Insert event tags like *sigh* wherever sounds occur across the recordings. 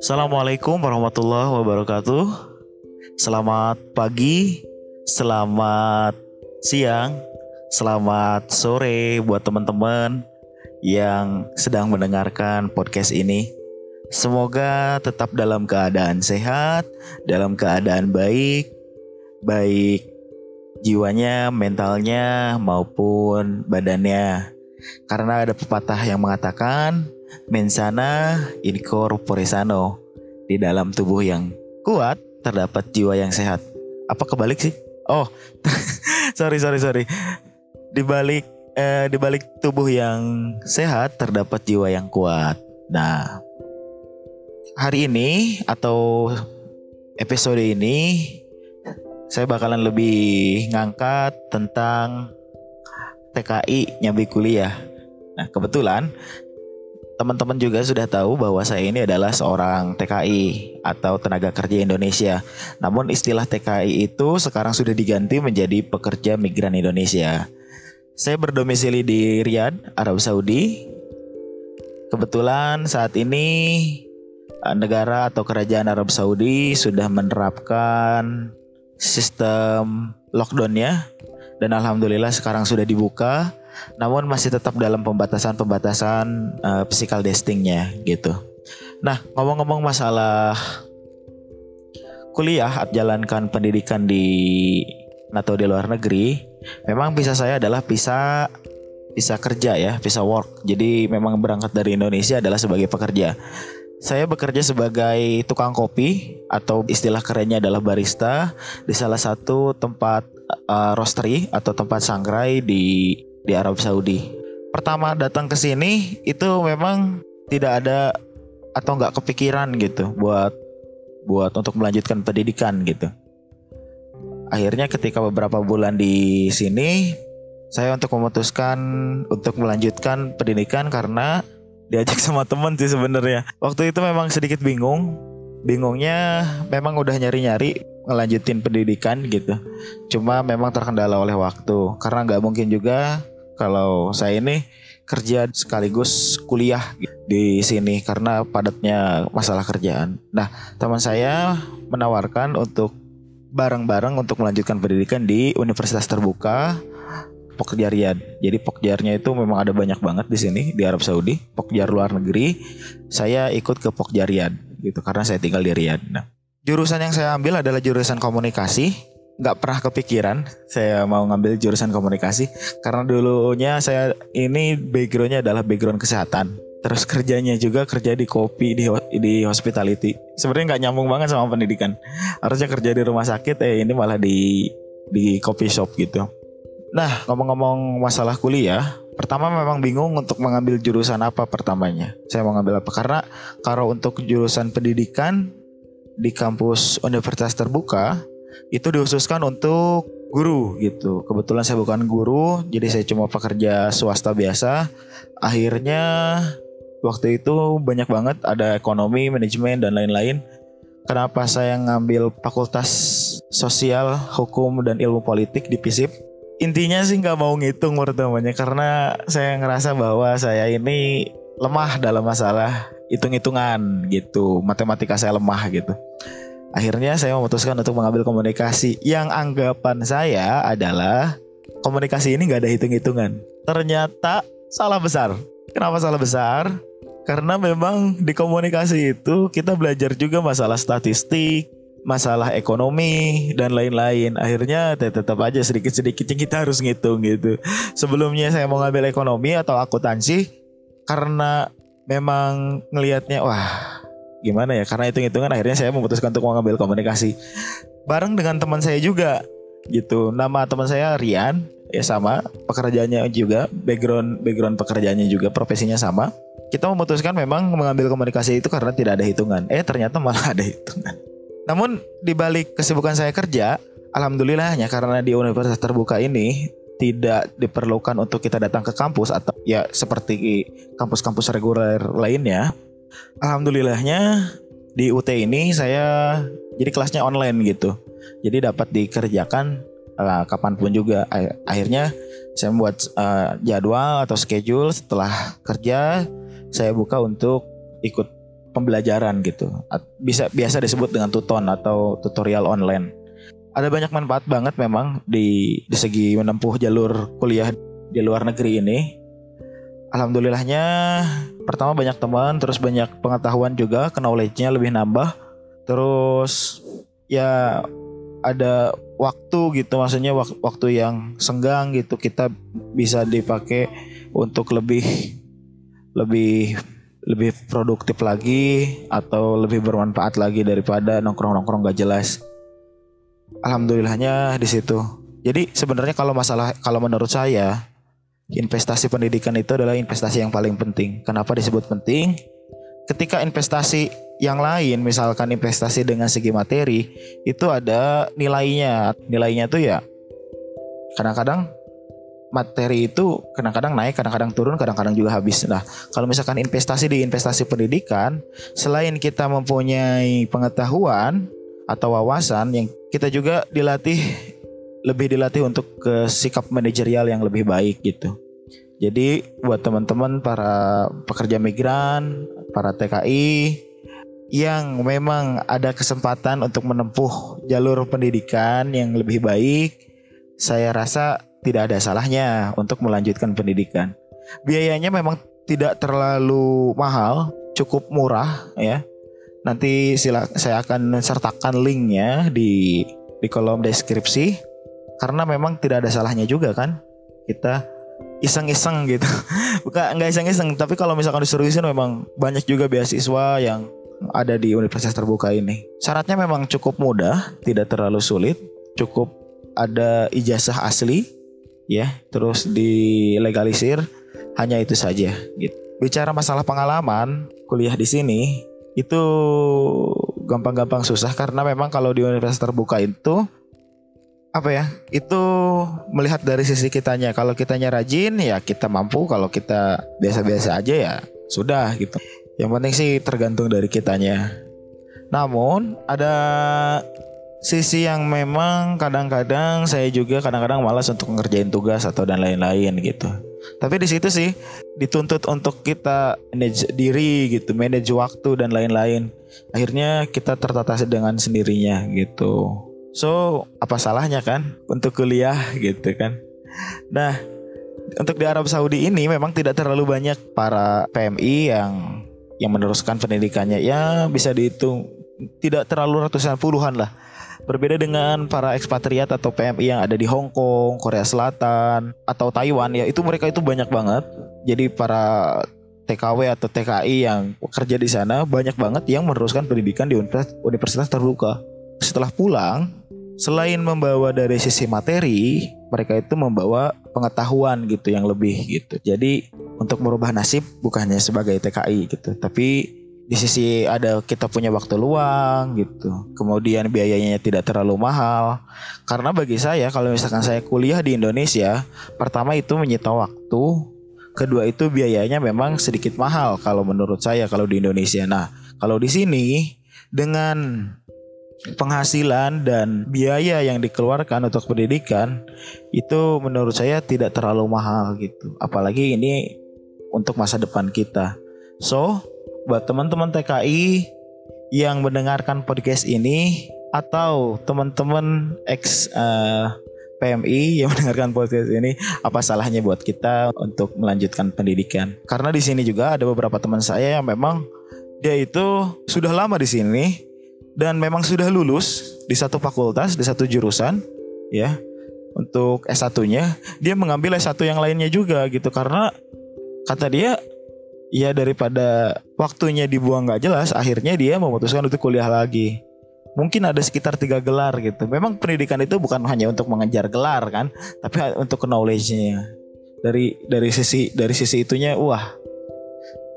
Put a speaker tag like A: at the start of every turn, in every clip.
A: Assalamualaikum warahmatullahi wabarakatuh. Selamat pagi, selamat siang, selamat sore buat teman-teman yang sedang mendengarkan podcast ini. Semoga tetap dalam keadaan sehat, dalam keadaan baik, baik jiwanya, mentalnya maupun badannya. Karena ada pepatah yang mengatakan mensana in corpore sano. Di dalam tubuh yang kuat terdapat jiwa yang sehat. Apa kebalik sih? Oh, *laughs* sorry sorry sorry. Di balik eh, di balik tubuh yang sehat terdapat jiwa yang kuat. Nah, hari ini atau episode ini saya bakalan lebih ngangkat tentang TKI nyambi kuliah. Nah, kebetulan teman-teman juga sudah tahu bahwa saya ini adalah seorang TKI atau tenaga kerja Indonesia. Namun istilah TKI itu sekarang sudah diganti menjadi pekerja migran Indonesia. Saya berdomisili di Riyadh, Arab Saudi. Kebetulan saat ini eh, negara atau kerajaan Arab Saudi sudah menerapkan sistem lockdownnya dan alhamdulillah sekarang sudah dibuka namun masih tetap dalam pembatasan-pembatasan uh, physical distancingnya gitu. Nah ngomong-ngomong masalah kuliah atau jalankan pendidikan di atau di luar negeri, memang bisa saya adalah bisa bisa kerja ya, bisa work. Jadi memang berangkat dari Indonesia adalah sebagai pekerja. Saya bekerja sebagai tukang kopi atau istilah kerennya adalah barista di salah satu tempat uh, roastery atau tempat sangrai di di Arab Saudi. Pertama datang ke sini itu memang tidak ada atau nggak kepikiran gitu buat buat untuk melanjutkan pendidikan gitu. Akhirnya ketika beberapa bulan di sini saya untuk memutuskan untuk melanjutkan pendidikan karena diajak sama temen sih sebenarnya. Waktu itu memang sedikit bingung. Bingungnya memang udah nyari-nyari ngelanjutin pendidikan gitu. Cuma memang terkendala oleh waktu karena nggak mungkin juga kalau saya ini kerja sekaligus kuliah di sini karena padatnya masalah kerjaan. Nah, teman saya menawarkan untuk bareng-bareng untuk melanjutkan pendidikan di universitas terbuka Pokjar Riyadh. Jadi Pokjarnya itu memang ada banyak banget di sini di Arab Saudi. Pokjar luar negeri. Saya ikut ke Pokjar Riyadh gitu karena saya tinggal di Riyadh. Nah, jurusan yang saya ambil adalah jurusan komunikasi. Gak pernah kepikiran saya mau ngambil jurusan komunikasi karena dulunya saya ini backgroundnya adalah background kesehatan. Terus kerjanya juga kerja di kopi di di hospitality. Sebenarnya nggak nyambung banget sama pendidikan. Harusnya kerja di rumah sakit, eh ini malah di di coffee shop gitu. Nah, ngomong-ngomong masalah kuliah, pertama memang bingung untuk mengambil jurusan apa pertamanya. Saya mau ngambil apa karena kalau untuk jurusan pendidikan di kampus universitas terbuka itu dikhususkan untuk guru gitu. Kebetulan saya bukan guru, jadi saya cuma pekerja swasta biasa. Akhirnya waktu itu banyak banget ada ekonomi, manajemen dan lain-lain. Kenapa saya ngambil fakultas sosial, hukum dan ilmu politik di PISIP? intinya sih nggak mau ngitung pertamanya karena saya ngerasa bahwa saya ini lemah dalam masalah hitung-hitungan gitu matematika saya lemah gitu. Akhirnya saya memutuskan untuk mengambil komunikasi. Yang anggapan saya adalah komunikasi ini nggak ada hitung-hitungan. Ternyata salah besar. Kenapa salah besar? Karena memang di komunikasi itu kita belajar juga masalah statistik masalah ekonomi dan lain-lain. Akhirnya tetap aja sedikit-sedikit kita harus ngitung gitu. Sebelumnya saya mau ngambil ekonomi atau akuntansi karena memang ngelihatnya wah gimana ya? Karena hitung-hitungan akhirnya saya memutuskan untuk mengambil komunikasi bareng dengan teman saya juga gitu. Nama teman saya Rian ya sama. Pekerjaannya juga background background pekerjaannya juga profesinya sama. Kita memutuskan memang mengambil komunikasi itu karena tidak ada hitungan. Eh ternyata malah *laughs* ada hitungan. Namun di balik kesibukan saya kerja, alhamdulillahnya karena di universitas terbuka ini tidak diperlukan untuk kita datang ke kampus atau ya seperti kampus-kampus reguler lainnya. Alhamdulillahnya di UT ini saya jadi kelasnya online gitu. Jadi dapat dikerjakan uh, kapan pun juga. Akhirnya Saya membuat uh, jadwal atau schedule setelah kerja saya buka untuk ikut pembelajaran gitu. Bisa biasa disebut dengan tuton atau tutorial online. Ada banyak manfaat banget memang di di segi menempuh jalur kuliah di luar negeri ini. Alhamdulillahnya pertama banyak teman, terus banyak pengetahuan juga, knowledge-nya lebih nambah. Terus ya ada waktu gitu maksudnya wak waktu yang senggang gitu kita bisa dipakai untuk lebih lebih lebih produktif lagi atau lebih bermanfaat lagi daripada nongkrong-nongkrong gak jelas. Alhamdulillahnya di situ. Jadi sebenarnya kalau masalah kalau menurut saya investasi pendidikan itu adalah investasi yang paling penting. Kenapa disebut penting? Ketika investasi yang lain misalkan investasi dengan segi materi itu ada nilainya nilainya tuh ya kadang-kadang materi itu kadang-kadang naik kadang-kadang turun kadang-kadang juga habis nah kalau misalkan investasi di investasi pendidikan selain kita mempunyai pengetahuan atau wawasan yang kita juga dilatih lebih dilatih untuk ke sikap manajerial yang lebih baik gitu jadi buat teman-teman para pekerja migran para TKI yang memang ada kesempatan untuk menempuh jalur pendidikan yang lebih baik, saya rasa tidak ada salahnya untuk melanjutkan pendidikan. Biayanya memang tidak terlalu mahal, cukup murah ya. Nanti sila, saya akan sertakan linknya di di kolom deskripsi karena memang tidak ada salahnya juga kan kita iseng-iseng gitu. *laughs* Bukan nggak iseng-iseng, tapi kalau misalkan disuruh iseng memang banyak juga beasiswa yang ada di universitas terbuka ini. Syaratnya memang cukup mudah, tidak terlalu sulit, cukup ada ijazah asli, ya, terus dilegalisir, hanya itu saja. Gitu. Bicara masalah pengalaman kuliah di sini itu gampang-gampang susah karena memang kalau di universitas terbuka itu apa ya itu melihat dari sisi kitanya kalau kitanya rajin ya kita mampu kalau kita biasa-biasa aja ya sudah gitu yang penting sih tergantung dari kitanya. Namun ada sisi yang memang kadang-kadang saya juga kadang-kadang malas untuk ngerjain tugas atau dan lain-lain gitu. Tapi di situ sih dituntut untuk kita manage diri gitu, manage waktu dan lain-lain. Akhirnya kita tertata dengan sendirinya gitu. So, apa salahnya kan untuk kuliah gitu kan. Nah, untuk di Arab Saudi ini memang tidak terlalu banyak para PMI yang yang meneruskan pendidikannya ya bisa dihitung tidak terlalu ratusan puluhan lah berbeda dengan para ekspatriat atau PMI yang ada di Hong Kong, Korea Selatan atau Taiwan ya itu mereka itu banyak banget. Jadi para TKW atau TKI yang kerja di sana banyak banget yang meneruskan pendidikan di universitas, terbuka setelah pulang selain membawa dari sisi materi mereka itu membawa pengetahuan gitu yang lebih gitu. Jadi untuk merubah nasib bukannya sebagai TKI gitu, tapi di sisi ada kita punya waktu luang gitu. Kemudian biayanya tidak terlalu mahal. Karena bagi saya kalau misalkan saya kuliah di Indonesia, pertama itu menyita waktu, kedua itu biayanya memang sedikit mahal kalau menurut saya kalau di Indonesia. Nah, kalau di sini dengan penghasilan dan biaya yang dikeluarkan untuk pendidikan itu menurut saya tidak terlalu mahal gitu. Apalagi ini untuk masa depan kita. So, buat teman-teman TKI yang mendengarkan podcast ini atau teman-teman ex uh, eh, PMI yang *laughs* mendengarkan podcast ini, apa salahnya buat kita untuk melanjutkan pendidikan? Karena di sini juga ada beberapa teman saya yang memang dia itu sudah lama di sini dan memang sudah lulus di satu fakultas, di satu jurusan, ya. Untuk S1-nya, dia mengambil S1 yang lainnya juga gitu karena kata dia ya daripada waktunya dibuang nggak jelas akhirnya dia memutuskan untuk kuliah lagi. Mungkin ada sekitar tiga gelar gitu. Memang pendidikan itu bukan hanya untuk mengejar gelar kan tapi untuk knowledge-nya. Dari dari sisi dari sisi itunya wah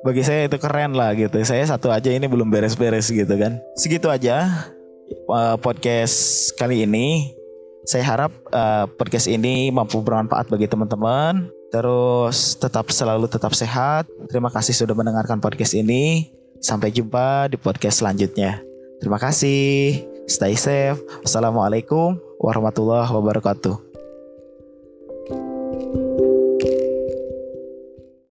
A: bagi saya itu keren lah gitu. Saya satu aja ini belum beres-beres gitu kan. Segitu aja uh, podcast kali ini saya harap uh, podcast ini mampu bermanfaat bagi teman-teman Terus tetap selalu tetap sehat. Terima kasih sudah mendengarkan podcast ini. Sampai jumpa di podcast selanjutnya. Terima kasih. Stay safe. Wassalamualaikum warahmatullahi wabarakatuh.